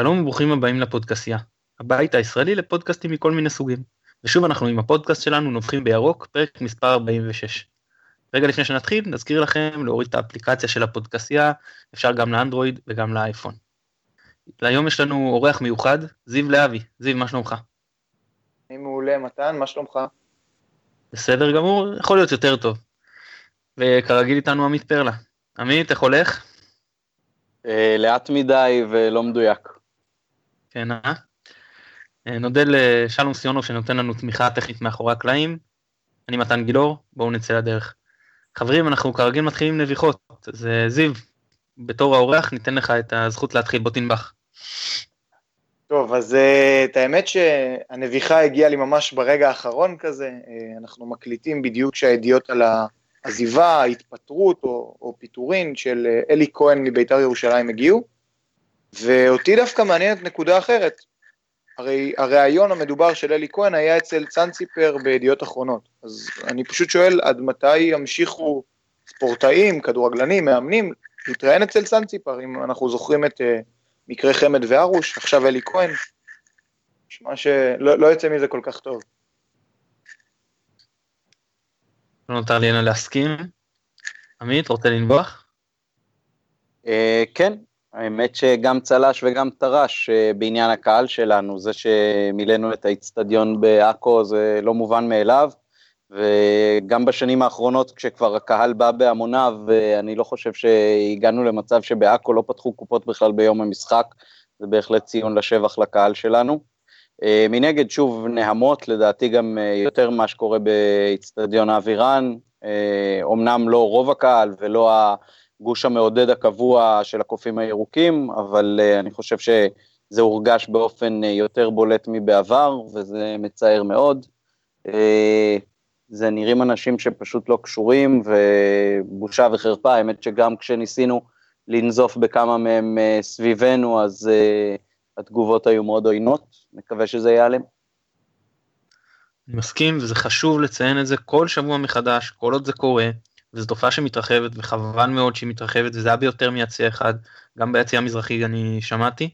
שלום וברוכים הבאים לפודקאסיה, הבית הישראלי לפודקאסטים מכל מיני סוגים. ושוב אנחנו עם הפודקאסט שלנו נובחים בירוק, פרק מספר 46. רגע לפני שנתחיל, נזכיר לכם להוריד את האפליקציה של הפודקאסיה, אפשר גם לאנדרואיד וגם לאייפון. להיום יש לנו אורח מיוחד, זיו להבי. זיו, מה שלומך? אני מעולה, מתן, מה שלומך? בסדר גמור, יכול להיות יותר טוב. וכרגיל איתנו עמית פרלה. עמית, איך הולך? אה, לאט מדי ולא מדויק. כן, אה? אה? נודה לשלום סיונוב שנותן לנו תמיכה טכנית מאחורי הקלעים. אני מתן גילאור, בואו נצא לדרך. חברים, אנחנו כרגיל מתחילים נביחות. אז אה, זיו, בתור האורח ניתן לך את הזכות להתחיל, בוא תנבח. טוב, אז uh, את האמת שהנביחה הגיעה לי ממש ברגע האחרון כזה, אנחנו מקליטים בדיוק כשהידיעות על העזיבה, ההתפטרות או, או פיטורין של אלי כהן מביתר ירושלים הגיעו, ואותי דווקא מעניינת נקודה אחרת. הרי הריאיון המדובר של אלי כהן היה אצל צאנציפר בידיעות אחרונות, אז אני פשוט שואל עד מתי ימשיכו ספורטאים, כדורגלנים, מאמנים, להתראיין אצל צאנציפר, אם אנחנו זוכרים את... אה, מקרה חמד וארוש, עכשיו אלי כהן, נשמע שלא לא יוצא מזה כל כך טוב. לא נותר לי אלא להסכים. עמית, רוצה לנבוח? אה, כן, האמת שגם צל"ש וגם טר"ש אה, בעניין הקהל שלנו, זה שמילאנו את האיצטדיון בעכו זה לא מובן מאליו, וגם בשנים האחרונות כשכבר הקהל בא בהמוניו, אני לא חושב שהגענו למצב שבעכו לא פתחו קופות בכלל ביום המשחק, זה בהחלט ציון לשבח לקהל שלנו. אה, מנגד, שוב, נהמות, לדעתי גם אה, יותר ממה שקורה באיצטדיון האווירן, אומנם לא רוב הקהל ולא הגוש המעודד הקבוע של הקופים הירוקים, אבל אה, אני חושב שזה הורגש באופן יותר בולט מבעבר, וזה מצער מאוד. זה נראים אנשים שפשוט לא קשורים, ובושה וחרפה, האמת שגם כשניסינו לנזוף בכמה מהם אה, סביבנו, אז התגובות היו מאוד עוינות, מקווה שזה ייעלם. אני מסכים, וזה חשוב לציין את זה כל שבוע מחדש, כל עוד זה קורה, וזו תופעה שמתרחבת, וחבל מאוד שהיא מתרחבת, וזה היה ביותר מיציע אחד, גם ביציע המזרחי אני שמעתי.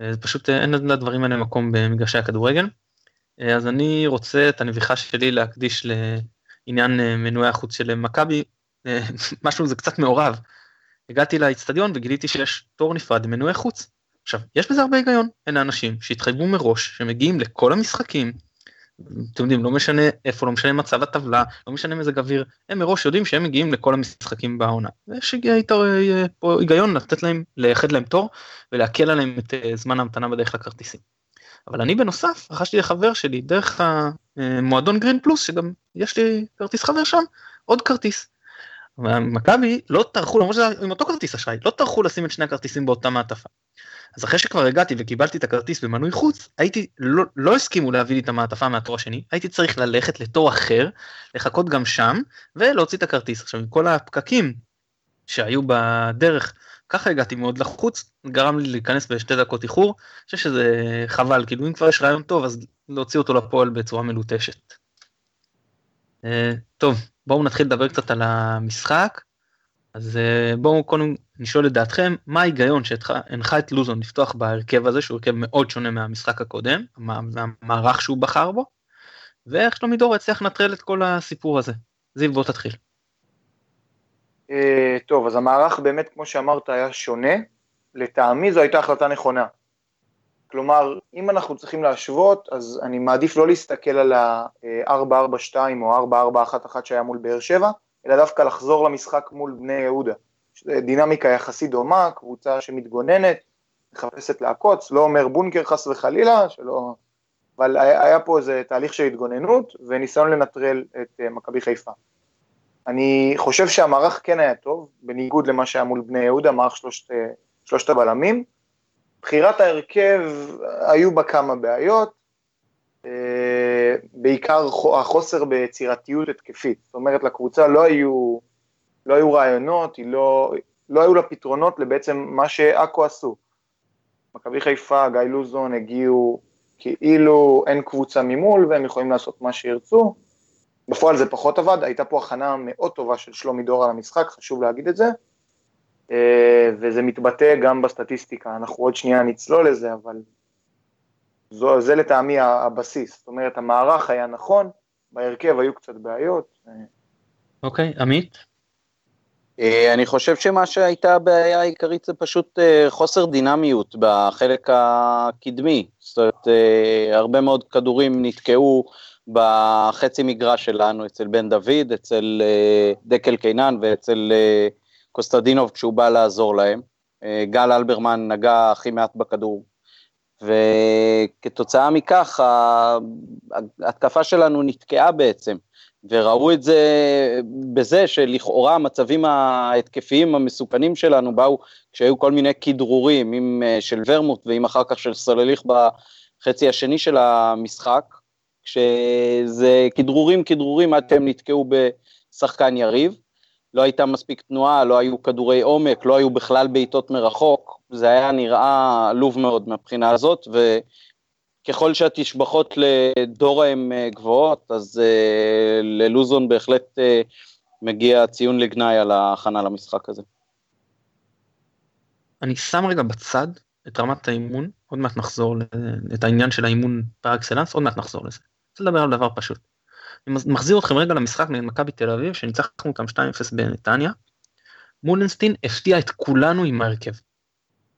אה, פשוט אין לדברים האלה מקום במגרשי הכדורגל. אה, אז אני רוצה את הנביכה שלי להקדיש לעניין אה, מנועי החוץ של מכבי, אה, משהו זה קצת מעורב. הגעתי לאצטדיון וגיליתי שיש תור נפרד למנועי חוץ. עכשיו, יש בזה הרבה היגיון, אלה אנשים שהתחייבו מראש, שמגיעים לכל המשחקים, אתם יודעים, לא משנה איפה, לא משנה מצב הטבלה, לא משנה מזג אוויר, הם מראש יודעים שהם מגיעים לכל המשחקים בעונה. ויש היגיון לתת להם, לייחד להם תור ולהקל עליהם את זמן ההמתנה בדרך לכרטיסים. אבל אני בנוסף רכשתי לחבר שלי דרך המועדון גרין פלוס שגם יש לי כרטיס חבר שם עוד כרטיס. מכבי לא טרחו למרות שזה עם אותו כרטיס אשראי לא טרחו לשים את שני הכרטיסים באותה מעטפה. אז אחרי שכבר הגעתי וקיבלתי את הכרטיס במנוי חוץ הייתי לא, לא הסכימו להביא לי את המעטפה מהתור השני הייתי צריך ללכת לתור אחר לחכות גם שם ולהוציא את הכרטיס עכשיו עם כל הפקקים שהיו בדרך ככה הגעתי מאוד לחוץ, גרם לי להיכנס בשתי דקות איחור, אני חושב שזה חבל, כאילו אם כבר יש רעיון טוב אז להוציא אותו לפועל בצורה מלוטשת. Uh, טוב, בואו נתחיל לדבר קצת על המשחק. אז uh, בואו קודם נשאול את דעתכם, מה ההיגיון שהנחה את לוזון לפתוח בהרכב הזה, שהוא הרכב מאוד שונה מהמשחק הקודם, מהמערך שהוא בחר בו, ואיך שלומי דור הצליח לנטרל את כל הסיפור הזה. זיו, בוא תתחיל. אה, טוב, אז המערך באמת, כמו שאמרת, היה שונה. לטעמי זו הייתה החלטה נכונה. כלומר, אם אנחנו צריכים להשוות, אז אני מעדיף לא להסתכל על ה-442 או 4411 שהיה מול באר שבע, אלא דווקא לחזור למשחק מול בני יהודה. דינמיקה יחסית דומה, קבוצה שמתגוננת, מחפשת לעקוץ, לא אומר בונקר חס וחלילה, שלא... אבל היה פה איזה תהליך של התגוננות וניסיון לנטרל את אה, מכבי חיפה. אני חושב שהמערך כן היה טוב, בניגוד למה שהיה מול בני יהודה, מערך שלושת, שלושת הבלמים. בחירת ההרכב, היו בה כמה בעיות, אה, בעיקר החוסר ביצירתיות התקפית. זאת אומרת, לקבוצה לא היו, לא היו רעיונות, לא, לא היו לה פתרונות לבעצם מה שעכו עשו. מכבי חיפה, גיא לוזון הגיעו כאילו אין קבוצה ממול והם יכולים לעשות מה שירצו. בפועל זה פחות עבד, הייתה פה הכנה מאוד טובה של שלומי דור על המשחק, חשוב להגיד את זה. וזה מתבטא גם בסטטיסטיקה, אנחנו עוד שנייה נצלול לזה, אבל זו, זה לטעמי הבסיס, זאת אומרת המערך היה נכון, בהרכב היו קצת בעיות. אוקיי, okay, עמית? אה, אני חושב שמה שהייתה הבעיה העיקרית זה פשוט אה, חוסר דינמיות בחלק הקדמי. זאת אומרת, אה, הרבה מאוד כדורים נתקעו בחצי מגרש שלנו, אצל בן דוד, אצל דקל קינן ואצל קוסטדינוב כשהוא בא לעזור להם. גל אלברמן נגע הכי מעט בכדור. וכתוצאה מכך ההתקפה שלנו נתקעה בעצם. וראו את זה בזה שלכאורה המצבים ההתקפיים המסוכנים שלנו באו כשהיו כל מיני כדרורים, עם אה, של ורמוט ועם אחר כך של סולליך בחצי השני של המשחק, כשזה כדרורים כדרורים עד שהם נתקעו בשחקן יריב, לא הייתה מספיק תנועה, לא היו כדורי עומק, לא היו בכלל בעיטות מרחוק, זה היה נראה עלוב מאוד מהבחינה הזאת, ו... ככל שהתשבחות לדורה הן אה, גבוהות, אז uh, ללוזון בהחלט uh, מגיע ציון לגנאי על ההכנה למשחק הזה. אני שם רגע בצד את רמת האימון, עוד מעט נחזור, את העניין של האימון פר אקסלנס, עוד מעט נחזור לזה. רוצה לדבר על דבר פשוט. אני מחזיר אתכם רגע למשחק נגד מכבי תל אביב, שניצחנו אותם 2-0 בנתניה. מולנסטין הפתיע את כולנו עם ההרכב.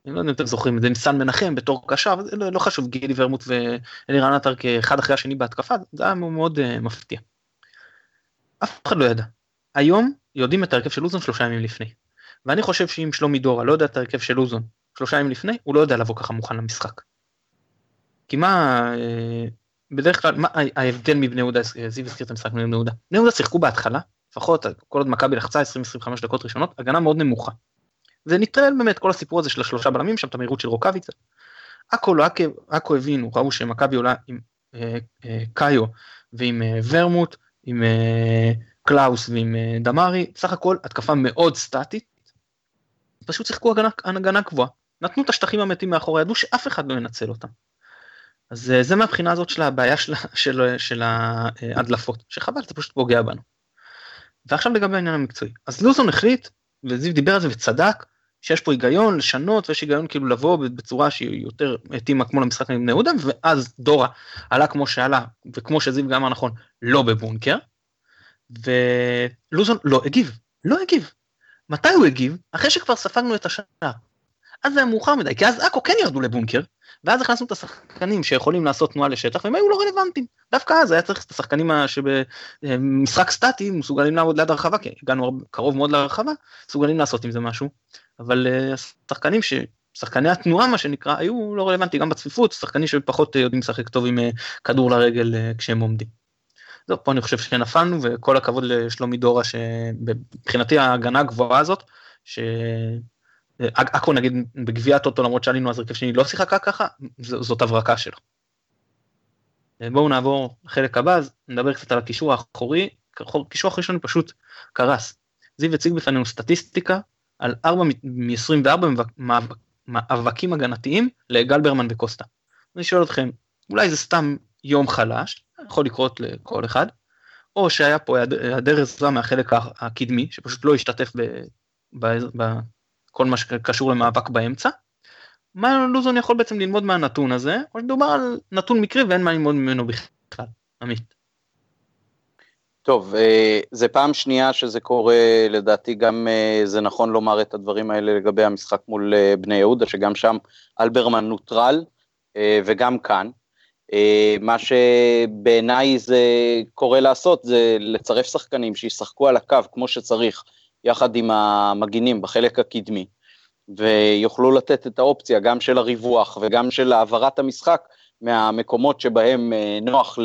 אני לא יודע אם אתם זוכרים את זה עם סן מנחם בתור קשר, לא, לא חשוב, גילי ורמוט ואלירן עטר כאחד אחרי השני בהתקפה, זה היה מאוד uh, מפתיע. אף אחד לא ידע. היום יודעים את ההרכב של לוזון שלושה ימים לפני. ואני חושב שאם שלומי דורה לא יודע את ההרכב של לוזון שלושה ימים לפני, הוא לא יודע לבוא ככה מוכן למשחק. כי מה, אה, בדרך כלל, מה ההבדל מבני יהודה, זיו הזכיר את המשחק מבני יהודה. בני יהודה שיחקו בהתחלה, לפחות כל עוד מכבי לחצה 20-25 דקות ראשונות, הגנה מאוד נמוכה. זה נטרל באמת כל הסיפור הזה של השלושה בלמים שם את המהירות של רוקאביצה. עכו לא עכו הבינו ראו שמכבי עולה עם אה, אה, קאיו ועם אה, ורמוט עם אה, קלאוס ועם אה, דמארי סך הכל התקפה מאוד סטטית. פשוט שיחקו הגנה, הגנה גבוהה נתנו את השטחים המתים מאחורי ידעו שאף אחד לא ינצל אותם. אז אה, זה מהבחינה הזאת של הבעיה של, של, של ההדלפות שחבל זה פשוט פוגע בנו. ועכשיו לגבי העניין המקצועי אז לוזון החליט וזיו דיבר על זה וצדק שיש פה היגיון לשנות ויש היגיון כאילו לבוא בצורה שהיא יותר התאימה כמו למשחק עם בני יהודה ואז דורה עלה כמו שעלה וכמו שזיו גם אמר נכון לא בבונקר. ולוזון לא הגיב לא הגיב. מתי הוא הגיב? אחרי שכבר ספגנו את השער. אז זה מאוחר מדי כי אז עכו כן ירדו לבונקר ואז הכנסנו את השחקנים שיכולים לעשות תנועה לשטח והם היו לא רלוונטיים. דווקא אז היה צריך את השחקנים שבמשחק סטטי מסוגלים לעבוד ליד הרחבה כי הגענו קרוב מאוד לרחבה מסוגלים לעשות עם זה משהו אבל אה, השחקנים ש... שחקני התנועה מה שנקרא היו לא רלוונטיים גם בצפיפות שחקנים שפחות אה, יודעים לשחק טוב עם אה, כדור לרגל כשהם עומדים. זהו פה אני חושב שנפלנו וכל הכבוד לשלומי דורה שמבחינתי ההגנה הגבוהה הזאת. עכו נגיד בגביע הטוטו למרות שעלינו אז הרכב שני לא שיחקה ככה זאת הברקה שלו. בואו נעבור לחלק הבא אז נדבר קצת על הקישור האחורי קישור האחורי שלנו פשוט קרס. זיו הציג בפנינו סטטיסטיקה על 4 מ-24 מאבקים הגנתיים לגלברמן וקוסטה. אני שואל אתכם אולי זה סתם יום חלש יכול לקרות לכל אחד או שהיה פה היעדר עזרה מהחלק הקדמי שפשוט לא השתתף בכל מה שקשור למאבק באמצע. מה לוזון יכול בעצם ללמוד מהנתון הזה או שדובר על נתון מקרי ואין מה ללמוד ממנו בכלל. עמית. טוב, אה, זה פעם שנייה שזה קורה, לדעתי גם אה, זה נכון לומר את הדברים האלה לגבי המשחק מול אה, בני יהודה, שגם שם אלברמן נוטרל, וגם כאן. מה שבעיניי זה קורה לעשות זה לצרף שחקנים שישחקו על הקו כמו שצריך, יחד עם המגינים בחלק הקדמי, ויוכלו לתת את האופציה גם של הריווח וגם של העברת המשחק מהמקומות שבהם אה, נוח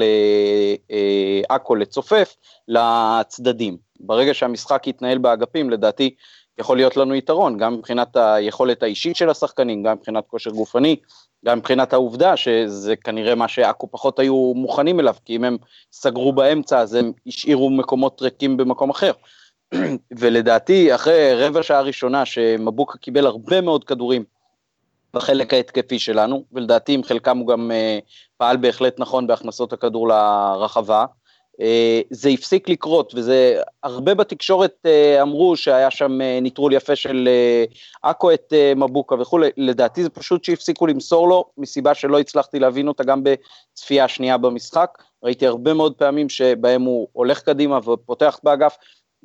לעכו לצופף לצדדים. ברגע שהמשחק יתנהל באגפים, לדעתי יכול להיות לנו יתרון, גם מבחינת היכולת האישית של השחקנים, גם מבחינת כושר גופני, גם מבחינת העובדה שזה כנראה מה שעכו פחות היו מוכנים אליו, כי אם הם סגרו באמצע אז הם השאירו מקומות ריקים במקום אחר. ולדעתי אחרי רבע שעה ראשונה שמבוקה קיבל הרבה מאוד כדורים בחלק ההתקפי שלנו, ולדעתי עם חלקם הוא גם uh, פעל בהחלט נכון בהכנסות הכדור לרחבה. אה, זה הפסיק לקרות, וזה, הרבה בתקשורת אה, אמרו שהיה שם אה, ניטרול יפה של עכו את מבוקה וכולי, לדעתי זה פשוט שהפסיקו למסור לו, מסיבה שלא הצלחתי להבין אותה גם בצפייה שנייה במשחק, ראיתי הרבה מאוד פעמים שבהם הוא הולך קדימה ופותח באגף,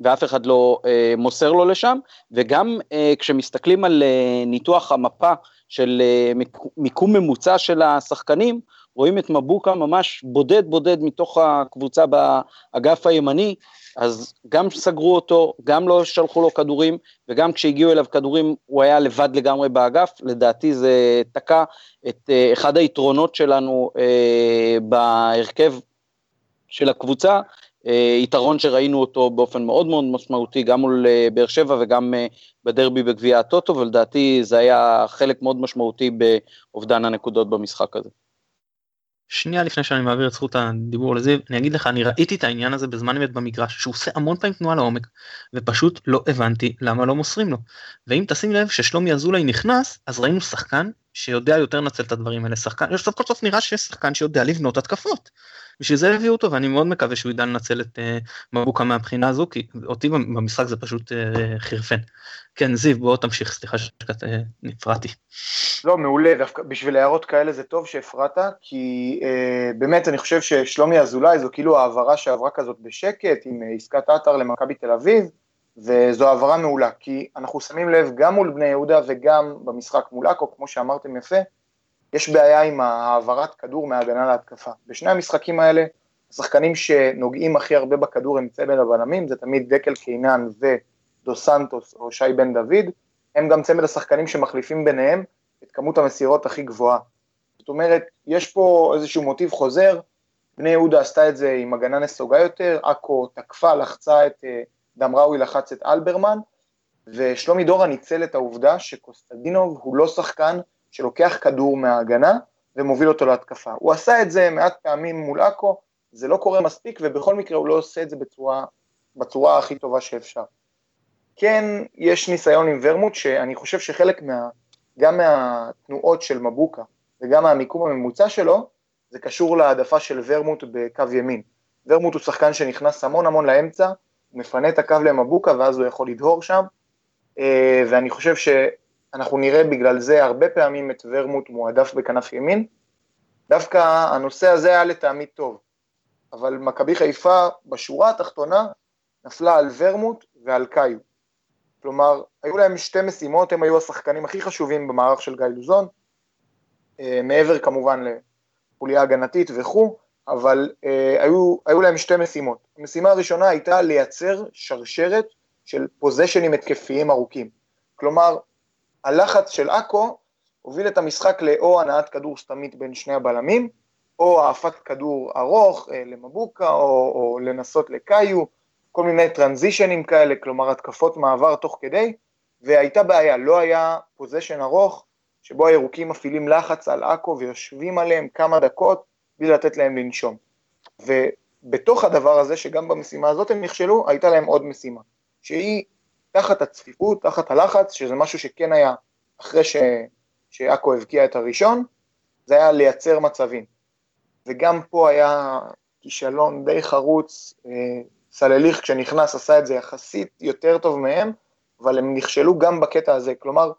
ואף אחד לא אה, מוסר לו לשם, וגם אה, כשמסתכלים על אה, ניתוח המפה של אה, מיקום ממוצע של השחקנים, רואים את מבוקה ממש בודד בודד מתוך הקבוצה באגף הימני, אז גם סגרו אותו, גם לא שלחו לו כדורים, וגם כשהגיעו אליו כדורים הוא היה לבד לגמרי באגף, לדעתי זה תקע את אה, אחד היתרונות שלנו אה, בהרכב של הקבוצה, יתרון שראינו אותו באופן מאוד מאוד משמעותי, גם מול אה, באר שבע וגם אה, בדרבי בגביע הטוטו, ולדעתי זה היה חלק מאוד משמעותי באובדן הנקודות במשחק הזה. שנייה לפני שאני מעביר את זכות הדיבור לזיו, אני אגיד לך, אני ראיתי את העניין הזה בזמן אמת במגרש, שהוא עושה המון פעמים תנועה לעומק, ופשוט לא הבנתי למה לא מוסרים לו. ואם תשים לב ששלומי אזולאי נכנס, אז ראינו שחקן שיודע יותר לנצל את הדברים האלה, שחקן, סוף כל סוף נראה שיש שחקן שיודע לבנות התקפות. בשביל זה הביאו אותו ואני מאוד מקווה שהוא ידע לנצל את uh, מבוקה מהבחינה הזו כי אותי במשחק זה פשוט uh, חירפן. כן זיו בוא תמשיך סליחה שקצת uh, נפרעתי. לא מעולה דווקא בשביל הערות כאלה זה טוב שהפרעת כי uh, באמת אני חושב ששלומי אזולאי זו כאילו העברה שעברה כזאת בשקט עם עסקת עטר למכבי תל אביב וזו העברה מעולה כי אנחנו שמים לב גם מול בני יהודה וגם במשחק מול עכו כמו שאמרתם יפה יש בעיה עם העברת כדור מהגנה להתקפה. בשני המשחקים האלה, השחקנים שנוגעים הכי הרבה בכדור הם צמד הבלמים, זה תמיד דקל קינן ודו סנטוס או שי בן דוד, הם גם צמד השחקנים שמחליפים ביניהם את כמות המסירות הכי גבוהה. זאת אומרת, יש פה איזשהו מוטיב חוזר, בני יהודה עשתה את זה עם הגנה נסוגה יותר, עכו תקפה, לחצה את אה, דמראוי, לחץ את אלברמן, ושלומי דורה ניצל את העובדה שקוסטדינוב הוא לא שחקן שלוקח כדור מההגנה ומוביל אותו להתקפה. הוא עשה את זה מעט פעמים מול עכו, זה לא קורה מספיק, ובכל מקרה הוא לא עושה את זה בצורה, בצורה הכי טובה שאפשר. כן, יש ניסיון עם ורמוט, שאני חושב שחלק מה... גם מהתנועות של מבוקה וגם מהמיקום הממוצע שלו, זה קשור להעדפה של ורמוט בקו ימין. ורמוט הוא שחקן שנכנס המון המון לאמצע, הוא מפנה את הקו למבוקה ואז הוא יכול לדהור שם, אה, ואני חושב ש... אנחנו נראה בגלל זה הרבה פעמים את ורמוט מועדף בכנף ימין. דווקא הנושא הזה היה לטעמי טוב, אבל מכבי חיפה בשורה התחתונה נפלה על ורמוט ועל קאיו. כלומר, היו להם שתי משימות, הם היו השחקנים הכי חשובים במערך של גיא לוזון, אה, מעבר כמובן לחוליה הגנתית וכו', אבל אה, היו, היו להם שתי משימות. המשימה הראשונה הייתה לייצר שרשרת של פוזיישנים התקפיים ארוכים. כלומר, הלחץ של עכו הוביל את המשחק לאו הנעת כדור סתמית בין שני הבלמים, או העפת כדור ארוך אה, למבוקה, או, או לנסות לקאיו, כל מיני טרנזישנים כאלה, כלומר התקפות מעבר תוך כדי, והייתה בעיה, לא היה פוזיישן ארוך, שבו הירוקים מפעילים לחץ על עכו ויושבים עליהם כמה דקות בלי לתת להם לנשום. ובתוך הדבר הזה, שגם במשימה הזאת הם נכשלו, הייתה להם עוד משימה, שהיא תחת הצפיפות, תחת הלחץ, שזה משהו שכן היה אחרי. שעכו הבקיע את הראשון, זה היה לייצר מצבים. וגם פה היה כישלון די חרוץ, אה, סלליך כשנכנס עשה את זה יחסית יותר טוב מהם, אבל הם נכשלו גם בקטע הזה, כלומר,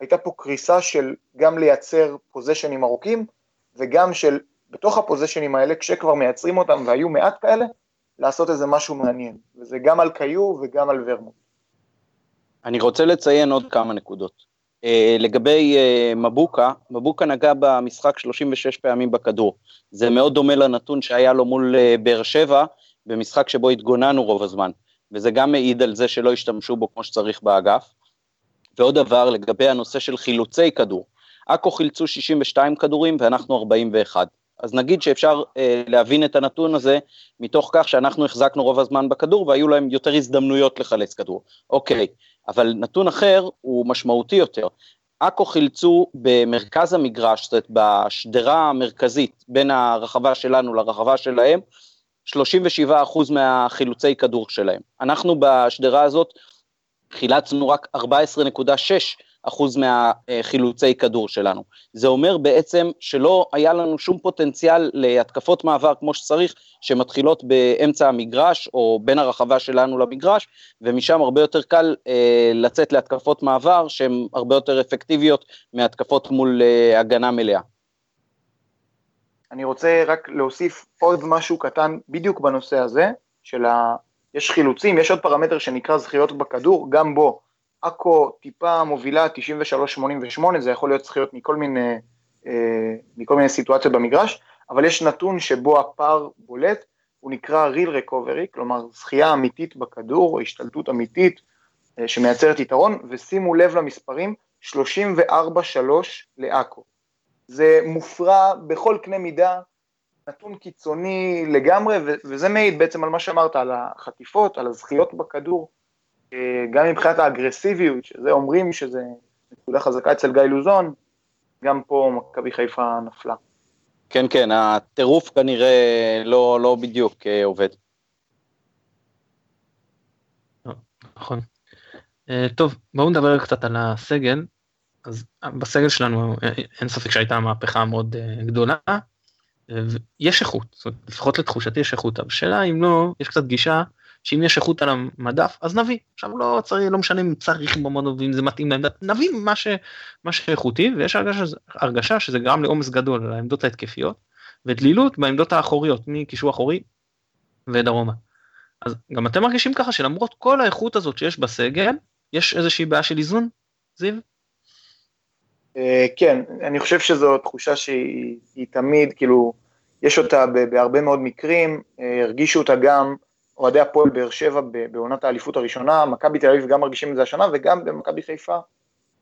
הייתה פה קריסה של גם לייצר פוזיישנים ארוכים, וגם של בתוך הפוזיישנים האלה, כשכבר מייצרים אותם והיו מעט כאלה, לעשות איזה משהו מעניין, וזה גם על קיו וגם על ורמוט. אני רוצה לציין עוד כמה נקודות. Uh, לגבי uh, מבוקה, מבוקה נגע במשחק 36 פעמים בכדור. זה מאוד דומה לנתון שהיה לו מול uh, באר שבע, במשחק שבו התגוננו רוב הזמן. וזה גם מעיד על זה שלא השתמשו בו כמו שצריך באגף. ועוד דבר, לגבי הנושא של חילוצי כדור. עכו חילצו 62 כדורים ואנחנו 41. אז נגיד שאפשר אה, להבין את הנתון הזה מתוך כך שאנחנו החזקנו רוב הזמן בכדור והיו להם יותר הזדמנויות לחלץ כדור. אוקיי, אבל נתון אחר הוא משמעותי יותר. עכו חילצו במרכז המגרש, זאת אומרת בשדרה המרכזית בין הרחבה שלנו לרחבה שלהם, 37% מהחילוצי כדור שלהם. אנחנו בשדרה הזאת חילצנו רק 14.6 אחוז מהחילוצי כדור שלנו. זה אומר בעצם שלא היה לנו שום פוטנציאל להתקפות מעבר כמו שצריך, שמתחילות באמצע המגרש או בין הרחבה שלנו למגרש, ומשם הרבה יותר קל אה, לצאת להתקפות מעבר שהן הרבה יותר אפקטיביות מהתקפות מול אה, הגנה מלאה. אני רוצה רק להוסיף עוד משהו קטן בדיוק בנושא הזה, של ה... יש חילוצים, יש עוד פרמטר שנקרא זכיות בכדור, גם בו עכו טיפה מובילה 93-88, זה יכול להיות זכיות מכל מיני, אה, מכל מיני סיטואציות במגרש, אבל יש נתון שבו הפער בולט, הוא נקרא real recovery, כלומר זכייה אמיתית בכדור, או השתלטות אמיתית אה, שמייצרת יתרון, ושימו לב למספרים, 34-3 לעכו. זה מופרע בכל קנה מידה, נתון קיצוני לגמרי, וזה מעיד בעצם על מה שאמרת, על החטיפות, על הזכיות בכדור, גם מבחינת האגרסיביות, שזה אומרים שזה נקודה חזקה אצל גיא לוזון, גם פה מכבי חיפה נפלה. כן, כן, הטירוף כנראה לא, לא בדיוק אה, עובד. נכון. אה, טוב, בואו נדבר קצת על הסגל. אז בסגל שלנו אין ספק שהייתה מהפכה מאוד גדולה. יש איכות, זאת אומרת, לפחות לתחושתי יש איכות, אבל שאלה אם לא, יש קצת גישה שאם יש איכות על המדף אז נביא עכשיו לא צריך לא משנה אם צריך במונו ואם זה מתאים לעמדת נביא מה, ש, מה שאיכותי ויש הרגשה, הרגשה שזה גרם לעומס גדול על העמדות ההתקפיות ודלילות בעמדות האחוריות מקישור אחורי ודרומה. אז גם אתם מרגישים ככה שלמרות כל האיכות הזאת שיש בסגל יש איזושהי בעיה של איזון זיו? אה, כן, אני חושב שזו תחושה שהיא תמיד, כאילו, יש אותה בהרבה מאוד מקרים, אה, הרגישו אותה גם אוהדי הפועל באר שבע בעונת האליפות הראשונה, מכבי תל אביב גם מרגישים את זה השנה וגם במכבי חיפה.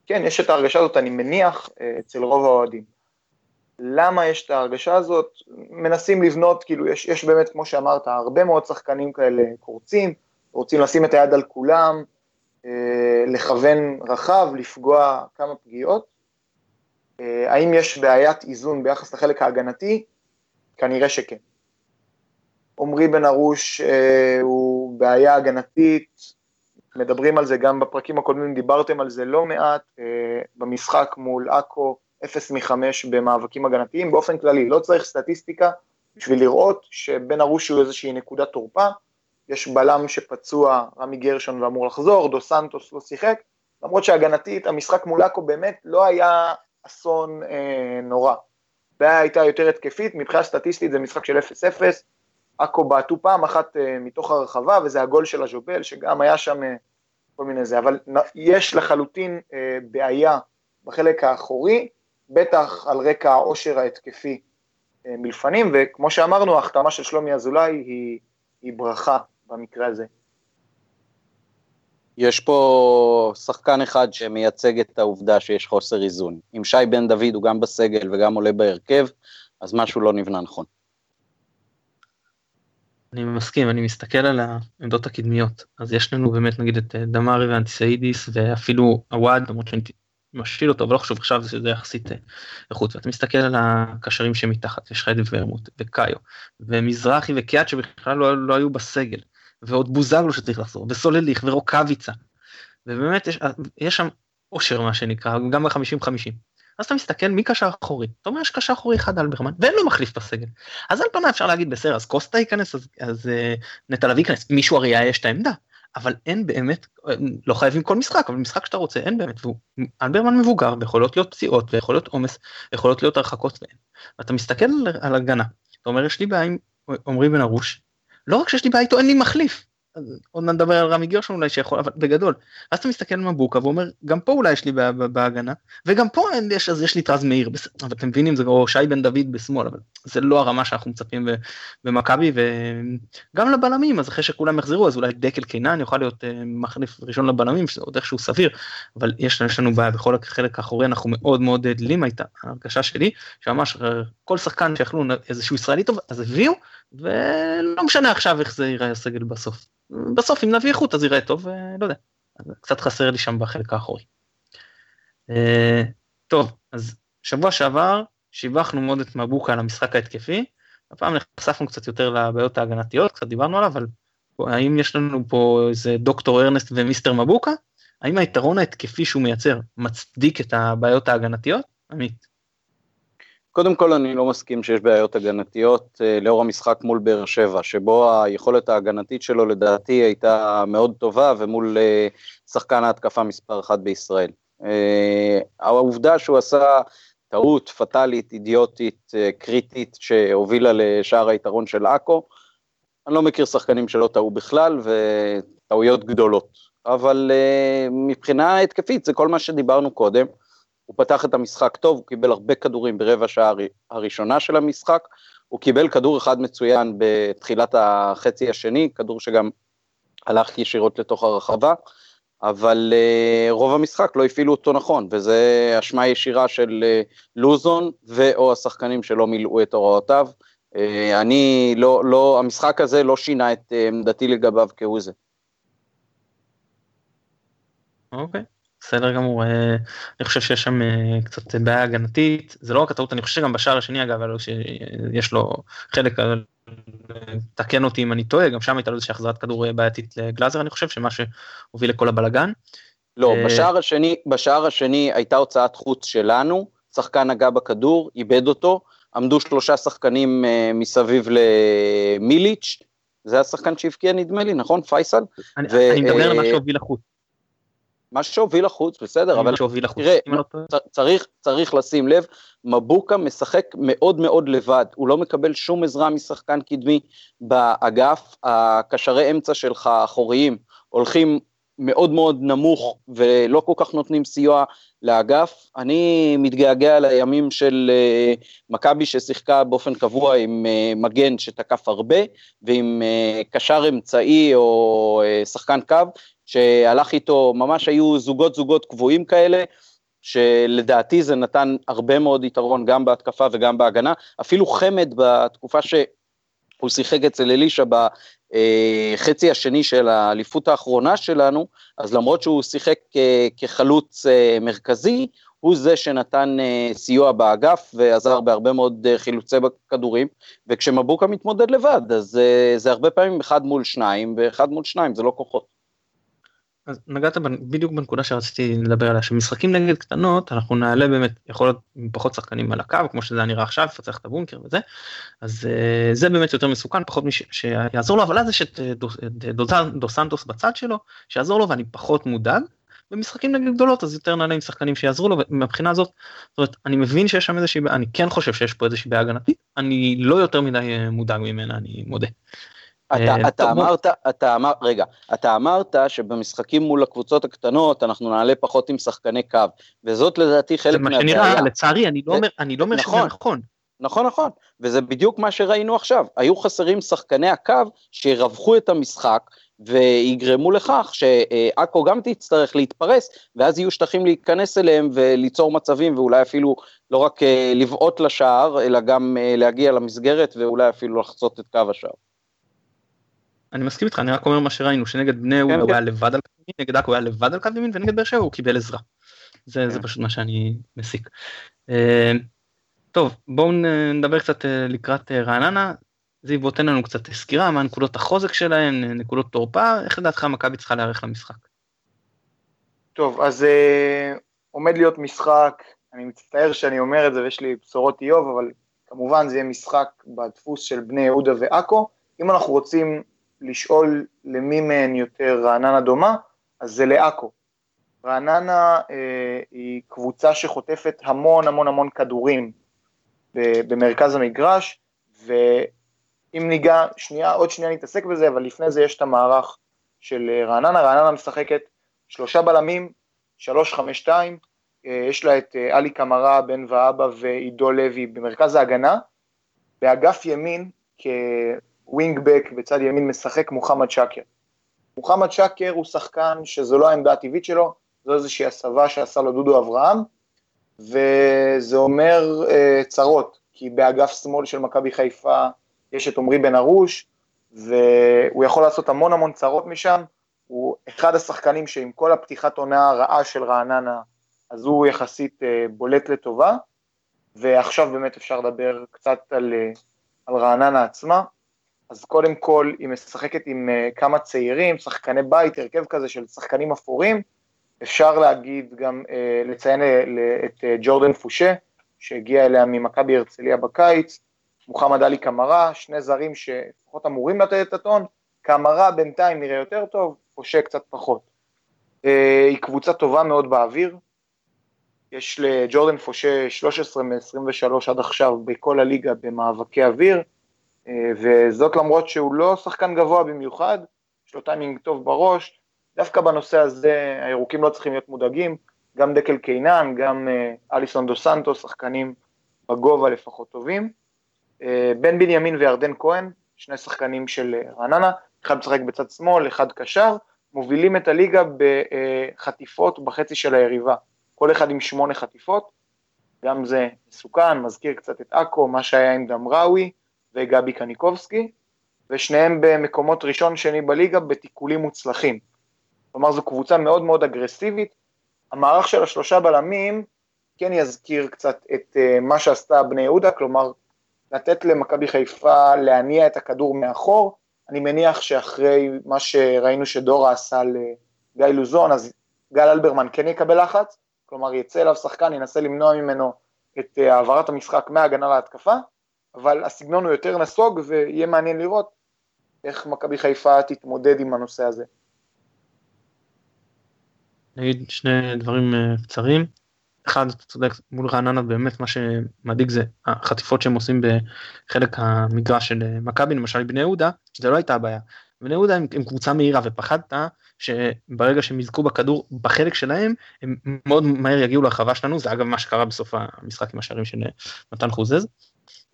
כן, יש את ההרגשה הזאת, אני מניח, אה, אצל רוב האוהדים. למה יש את ההרגשה הזאת? מנסים לבנות, כאילו, יש, יש באמת, כמו שאמרת, הרבה מאוד שחקנים כאלה קורצים, רוצים לשים את היד על כולם, אה, לכוון רחב, לפגוע כמה פגיעות. אה, האם יש בעיית איזון ביחס לחלק ההגנתי? כנראה שכן. עמרי בן ארוש אה, הוא בעיה הגנתית, מדברים על זה גם בפרקים הקודמים, דיברתם על זה לא מעט, אה, במשחק מול עכו, 0 מ-5 במאבקים הגנתיים, באופן כללי, לא צריך סטטיסטיקה בשביל לראות שבן ארוש הוא איזושהי נקודת תורפה, יש בלם שפצוע, רמי גרשון ואמור לחזור, דו סנטוס לא שיחק, למרות שהגנתית, המשחק מול עכו באמת לא היה אסון אה, נורא. הבעיה הייתה יותר התקפית, מבחינה סטטיסטית זה משחק של 0-0, עכו בעטו פעם אחת אה, מתוך הרחבה, וזה הגול של הז'ובל, שגם היה שם אה, כל מיני זה, אבל יש לחלוטין אה, בעיה בחלק האחורי, בטח על רקע העושר ההתקפי מלפנים, וכמו שאמרנו, ההחתמה של שלומי אזולאי היא, היא ברכה במקרה הזה. יש פה שחקן אחד שמייצג את העובדה שיש חוסר איזון. אם שי בן דוד הוא גם בסגל וגם עולה בהרכב, אז משהו לא נבנה נכון. אני מסכים, אני מסתכל על העמדות הקדמיות, אז יש לנו באמת נגיד את אה, דמארי ואנטיסאידיס ואפילו עוואד, למרות שאני משיל אותו, אבל לא חשוב עכשיו שזה יחסית אה, איכות, ואתה מסתכל על הקשרים שמתחת, יש לך את ורמוט וקאיו, ומזרחי וקיאט שבכלל לא, לא היו בסגל, ועוד בוזגלו שצריך לחזור, וסולליך ורוקאביצה, ובאמת יש, יש שם עושר מה שנקרא, גם ב-50-50. אז אתה מסתכל מי קשר אחורי, אתה אומר יש קשר אחורי אחד אלברמן ואין לו מחליף בסגל. אז על פניו אפשר להגיד בסדר אז קוסטה ייכנס אז, אז uh, נטע לביא ייכנס. מישהו הרי יאייש את העמדה. אבל אין באמת לא חייבים כל משחק אבל משחק שאתה רוצה אין באמת. אלברמן מבוגר ויכולות להיות פציעות ויכולות עומס ויכולות להיות הרחקות ואין. ואתה מסתכל על הגנה. אתה אומר יש לי בעיה עם עמרי בן ארוש לא רק שיש לי בעיה איתו אין לי מחליף עוד נדבר על רמי גרשון אולי שיכול אבל בגדול אז אתה מסתכל על מבוקה ואומר גם פה אולי יש לי בהגנה וגם פה יש אז יש לי את רז מאיר אבל אתם מבינים זה או שי בן דוד בשמאל אבל זה לא הרמה שאנחנו מצפים במכבי וגם לבלמים אז אחרי שכולם יחזרו אז אולי דקל קינן יוכל להיות אה, מחליף ראשון לבלמים שזה עוד איכשהו סביר אבל יש, יש לנו בעיה בכל החלק האחורי אנחנו מאוד מאוד דלים הייתה ההרגשה שלי שממש אה, כל שחקן שיכלו איזשהו ישראלי טוב אז הביאו ולא משנה עכשיו איך זה ייראה הסגל בסוף. בסוף אם נביא איכות אז יראה טוב, לא יודע, קצת חסר לי שם בחלק האחורי. אה, טוב, אז שבוע שעבר שיבחנו מאוד את מבוקה על המשחק ההתקפי, הפעם נחשפנו קצת יותר לבעיות ההגנתיות, קצת דיברנו עליו, אבל האם יש לנו פה איזה דוקטור ארנסט ומיסטר מבוקה? האם היתרון ההתקפי שהוא מייצר מצדיק את הבעיות ההגנתיות? עמית. קודם כל אני לא מסכים שיש בעיות הגנתיות אה, לאור המשחק מול באר שבע, שבו היכולת ההגנתית שלו לדעתי הייתה מאוד טובה ומול אה, שחקן ההתקפה מספר אחת בישראל. אה, העובדה שהוא עשה טעות פטאלית, אידיוטית, קריטית, שהובילה לשער היתרון של עכו, אני לא מכיר שחקנים שלא טעו בכלל וטעויות גדולות. אבל מבחינה התקפית זה כל מה שדיברנו קודם. הוא פתח את המשחק טוב, הוא קיבל הרבה כדורים ברבע שעה הראשונה של המשחק, הוא קיבל כדור אחד מצוין בתחילת החצי השני, כדור שגם הלך ישירות לתוך הרחבה, אבל uh, רוב המשחק לא הפעילו אותו נכון, וזה אשמה ישירה של uh, לוזון ו/או השחקנים שלא מילאו את הוראותיו. Uh, אני לא, לא, המשחק הזה לא שינה את עמדתי לגביו כהוא זה. אוקיי. Okay. בסדר גמור, אה, אני חושב שיש שם אה, קצת בעיה הגנתית, זה לא רק הטעות, אני חושב שגם בשער השני אגב, שיש לו חלק, אה, תקן אותי אם אני טועה, גם שם הייתה לו איזושהי החזרת כדור בעייתית לגלאזר, אני חושב שמה שהוביל לכל הבלגן. לא, בשער השני, בשער השני הייתה הוצאת חוץ שלנו, שחקן נגע בכדור, איבד אותו, עמדו שלושה שחקנים מסביב למיליץ', זה השחקן שהבקיע נדמה לי, נכון? פייסל? אני, ו- אני מדבר על מה שהוביל לחוץ. מה שהוביל לחוץ, בסדר, אבל תראה, לא צריך, צריך לשים לב, מבוקה משחק מאוד מאוד לבד, הוא לא מקבל שום עזרה משחקן קדמי באגף, הקשרי אמצע שלך, האחוריים, הולכים מאוד מאוד נמוך ולא כל כך נותנים סיוע לאגף. אני מתגעגע לימים של uh, מכבי ששיחקה באופן קבוע עם uh, מגן שתקף הרבה ועם uh, קשר אמצעי או uh, שחקן קו שהלך איתו, ממש היו זוגות זוגות קבועים כאלה, שלדעתי זה נתן הרבה מאוד יתרון גם בהתקפה וגם בהגנה. אפילו חמד בתקופה שהוא שיחק אצל אלישע בחצי השני של האליפות האחרונה שלנו, אז למרות שהוא שיחק כחלוץ אה, מרכזי, הוא זה שנתן אה, סיוע באגף ועזר בהרבה מאוד אה, חילוצי כדורים, וכשמבוקה מתמודד לבד, אז זה הרבה פעמים אחד מול שניים, ואחד מול שניים זה לא כוחות. אז נגעת בדיוק בנקודה שרציתי לדבר עליה שמשחקים נגד קטנות אנחנו נעלה באמת יכול להיות עם פחות שחקנים על הקו כמו שזה נראה עכשיו לפצח את הבונקר וזה אז uh, זה באמת יותר מסוכן פחות מי שיעזור לו אבל אז יש את דו סנטוס בצד שלו שיעזור לו ואני פחות מודאג. במשחקים נגד גדולות אז יותר נעלה עם שחקנים שיעזרו לו ומבחינה הזאת זאת אומרת אני מבין שיש שם איזושהי אני כן חושב שיש פה איזושהי בעיה הגנתית אני לא יותר מדי אה, מודאג ממנה אני מודה. אתה, אה, אתה אמרת, אתה אמר, רגע, אתה אמרת שבמשחקים מול הקבוצות הקטנות אנחנו נעלה פחות עם שחקני קו, וזאת לדעתי חלק מהבעיה. זה מה שנראה, לצערי, אני לא אומר, אני לא אומר נכון, שזה נכון. נכון, נכון, וזה בדיוק מה שראינו עכשיו, היו חסרים שחקני הקו שירווחו את המשחק, ויגרמו לכך שעכו גם תצטרך להתפרס, ואז יהיו שטחים להיכנס אליהם וליצור מצבים, ואולי אפילו לא רק אה, לבעוט לשער, אלא גם אה, להגיע למסגרת, ואולי אפילו לחצות את קו השער. אני מסכים איתך אני רק אומר מה שראינו שנגד בני יהודה הוא כן. היה לבד על קו ימין נגד הוא היה לבד על קו ימין ונגד באר שבע הוא קיבל עזרה. זה זה כן. פשוט מה שאני מסיק. אה, טוב בואו נדבר קצת אה, לקראת אה, רעננה. זיו בוא תן לנו קצת סקירה מה נקודות החוזק שלהן נקודות תורפה איך לדעתך מכבי צריכה להיערך למשחק. טוב אז עומד להיות משחק אני מצטער שאני אומר את זה ויש לי בשורות איוב אבל כמובן זה יהיה משחק בדפוס של בני יהודה ועכו אם אנחנו רוצים לשאול למי מהן יותר רעננה דומה, אז זה לעכו. רעננה אה, היא קבוצה שחוטפת המון המון המון כדורים במרכז המגרש, ואם ניגע, שנייה, עוד שנייה נתעסק בזה, אבל לפני זה יש את המערך של אה, רעננה, רעננה משחקת שלושה בלמים, שלוש חמש שתיים, אה, יש לה את אה, עלי קמרה, בן ואבא ועידו לוי במרכז ההגנה, באגף ימין, ווינגבק בצד ימין משחק מוחמד שקר. מוחמד שקר הוא שחקן שזו לא העמדה הטבעית שלו, זו איזושהי הסבה שעשה לו דודו אברהם, וזה אומר uh, צרות, כי באגף שמאל של מכבי חיפה יש את עמרי בן ארוש, והוא יכול לעשות המון המון צרות משם, הוא אחד השחקנים שעם כל הפתיחת עונה הרעה של רעננה, אז הוא יחסית uh, בולט לטובה, ועכשיו באמת אפשר לדבר קצת על, uh, על רעננה עצמה. אז קודם כל היא משחקת עם uh, כמה צעירים, שחקני בית, הרכב כזה של שחקנים אפורים, uh, אפשר להגיד גם, לציין את ג'ורדן פושה, שהגיע אליה ממכבי הרצליה בקיץ, מוחמד עלי קמרה, שני זרים שלפחות אמורים לתת את הטון, קמרה בינתיים נראה יותר טוב, פושה קצת פחות. היא קבוצה טובה מאוד באוויר, יש לג'ורדן פושה 13 מ-23 עד עכשיו בכל הליגה במאבקי אוויר, וזאת למרות שהוא לא שחקן גבוה במיוחד, יש לו טיימינג טוב בראש, דווקא בנושא הזה הירוקים לא צריכים להיות מודאגים, גם דקל קיינן, גם אה, אליסון דו סנטו, שחקנים בגובה לפחות טובים. אה, בן בנימין וירדן כהן, שני שחקנים של רעננה, אחד משחק בצד שמאל, אחד קשר, מובילים את הליגה בחטיפות בחצי של היריבה. כל אחד עם שמונה חטיפות, גם זה מסוכן, מזכיר קצת את עכו, מה שהיה עם דמראוי וגבי קניקובסקי, ושניהם במקומות ראשון שני בליגה בתיקולים מוצלחים. כלומר זו קבוצה מאוד מאוד אגרסיבית. המערך של השלושה בלמים כן יזכיר קצת את uh, מה שעשתה בני יהודה, כלומר לתת למכבי חיפה להניע את הכדור מאחור. אני מניח שאחרי מה שראינו שדורה עשה לגיא לוזון, אז גל אלברמן כן יקבל לחץ, כלומר יצא אליו שחקן, ינסה למנוע ממנו את אה, העברת המשחק מההגנה להתקפה, אבל הסגנון הוא יותר נסוג ויהיה מעניין לראות איך מכבי חיפה תתמודד עם הנושא הזה. נגיד שני דברים אה, קצרים. אחד, אתה צודק, מול רעננה באמת מה שמדאיג זה החטיפות שהם עושים בחלק המגרש של אה, מכבי, למשל בני יהודה, זה לא הייתה הבעיה. בני יהודה הם, הם קבוצה מהירה ופחדת שברגע שהם יזכו בכדור בחלק שלהם הם מאוד מהר יגיעו להרחבה שלנו זה אגב מה שקרה בסוף המשחק עם השערים של מתן חוזז.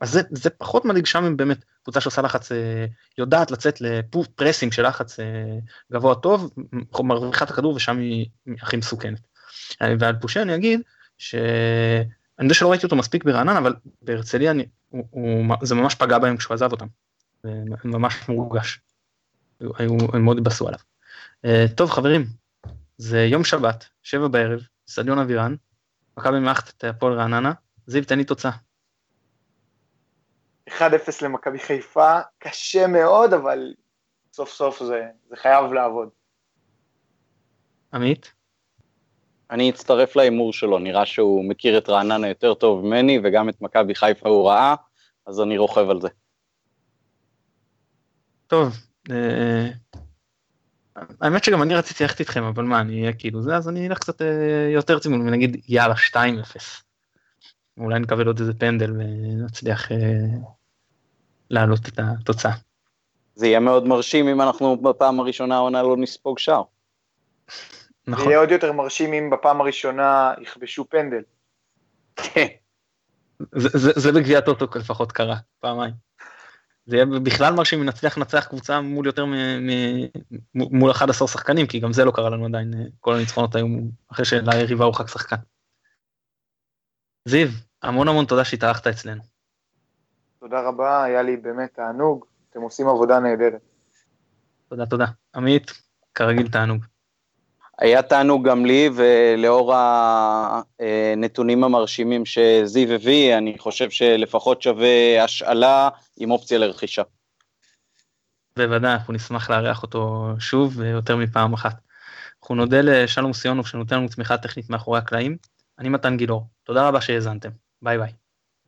אז זה, זה פחות מדאיג שם הם באמת קבוצה שעושה לחץ אה, יודעת לצאת לפרסינג של לחץ אה, גבוה טוב מרוויחה את הכדור ושם היא הכי מסוכנת. אה, ועל פושה אני אגיד שאני יודע שלא ראיתי אותו מספיק ברענן אבל בהרצליה אני, הוא, זה ממש פגע בהם כשהוא עזב אותם. ממש מורגש. היו, הם מאוד התבשרו עליו. טוב חברים, זה יום שבת, שבע בערב, סדיון אבירן, מכבי מערכת את הפועל רעננה, זיו תן לי תוצאה. 1-0 למכבי חיפה, קשה מאוד, אבל סוף סוף זה, זה חייב לעבוד. עמית? אני אצטרף להימור שלו, נראה שהוא מכיר את רעננה יותר טוב ממני, וגם את מכבי חיפה הוא ראה, אז אני רוכב על זה. טוב, אה, האמת שגם אני רציתי ללכת איתכם אבל מה אני אהיה כאילו זה אז אני אלך קצת אה, יותר צימון ונגיד יאללה 2-0. אולי נקבל עוד איזה פנדל ונצליח אה, להעלות את התוצאה. זה יהיה מאוד מרשים אם אנחנו בפעם הראשונה העונה לא נספוג שער. נכון. זה יהיה עוד יותר מרשים אם בפעם הראשונה יכבשו פנדל. כן. זה בגביע טוטו לפחות קרה פעמיים. זה יהיה בכלל מרשים אם נצליח לנצח קבוצה מול יותר מ... מ... מול 11 שחקנים, כי גם זה לא קרה לנו עדיין, כל הניצחונות היו אחרי שליריבה הורחק שחקן. זיו, המון המון תודה שהתארחת אצלנו. תודה רבה, היה לי באמת תענוג, אתם עושים עבודה נהדרת. תודה, תודה. עמית, כרגיל תענוג. היה תענוג גם לי, ולאור הנתונים המרשימים שזיו הביא, אני חושב שלפחות שווה השאלה עם אופציה לרכישה. בוודאי, אנחנו נשמח לארח אותו שוב יותר מפעם אחת. אנחנו נודה לשלום סיונוב שנותן לנו תמיכה טכנית מאחורי הקלעים. אני מתן גילאור, תודה רבה שהאזנתם, ביי ביי.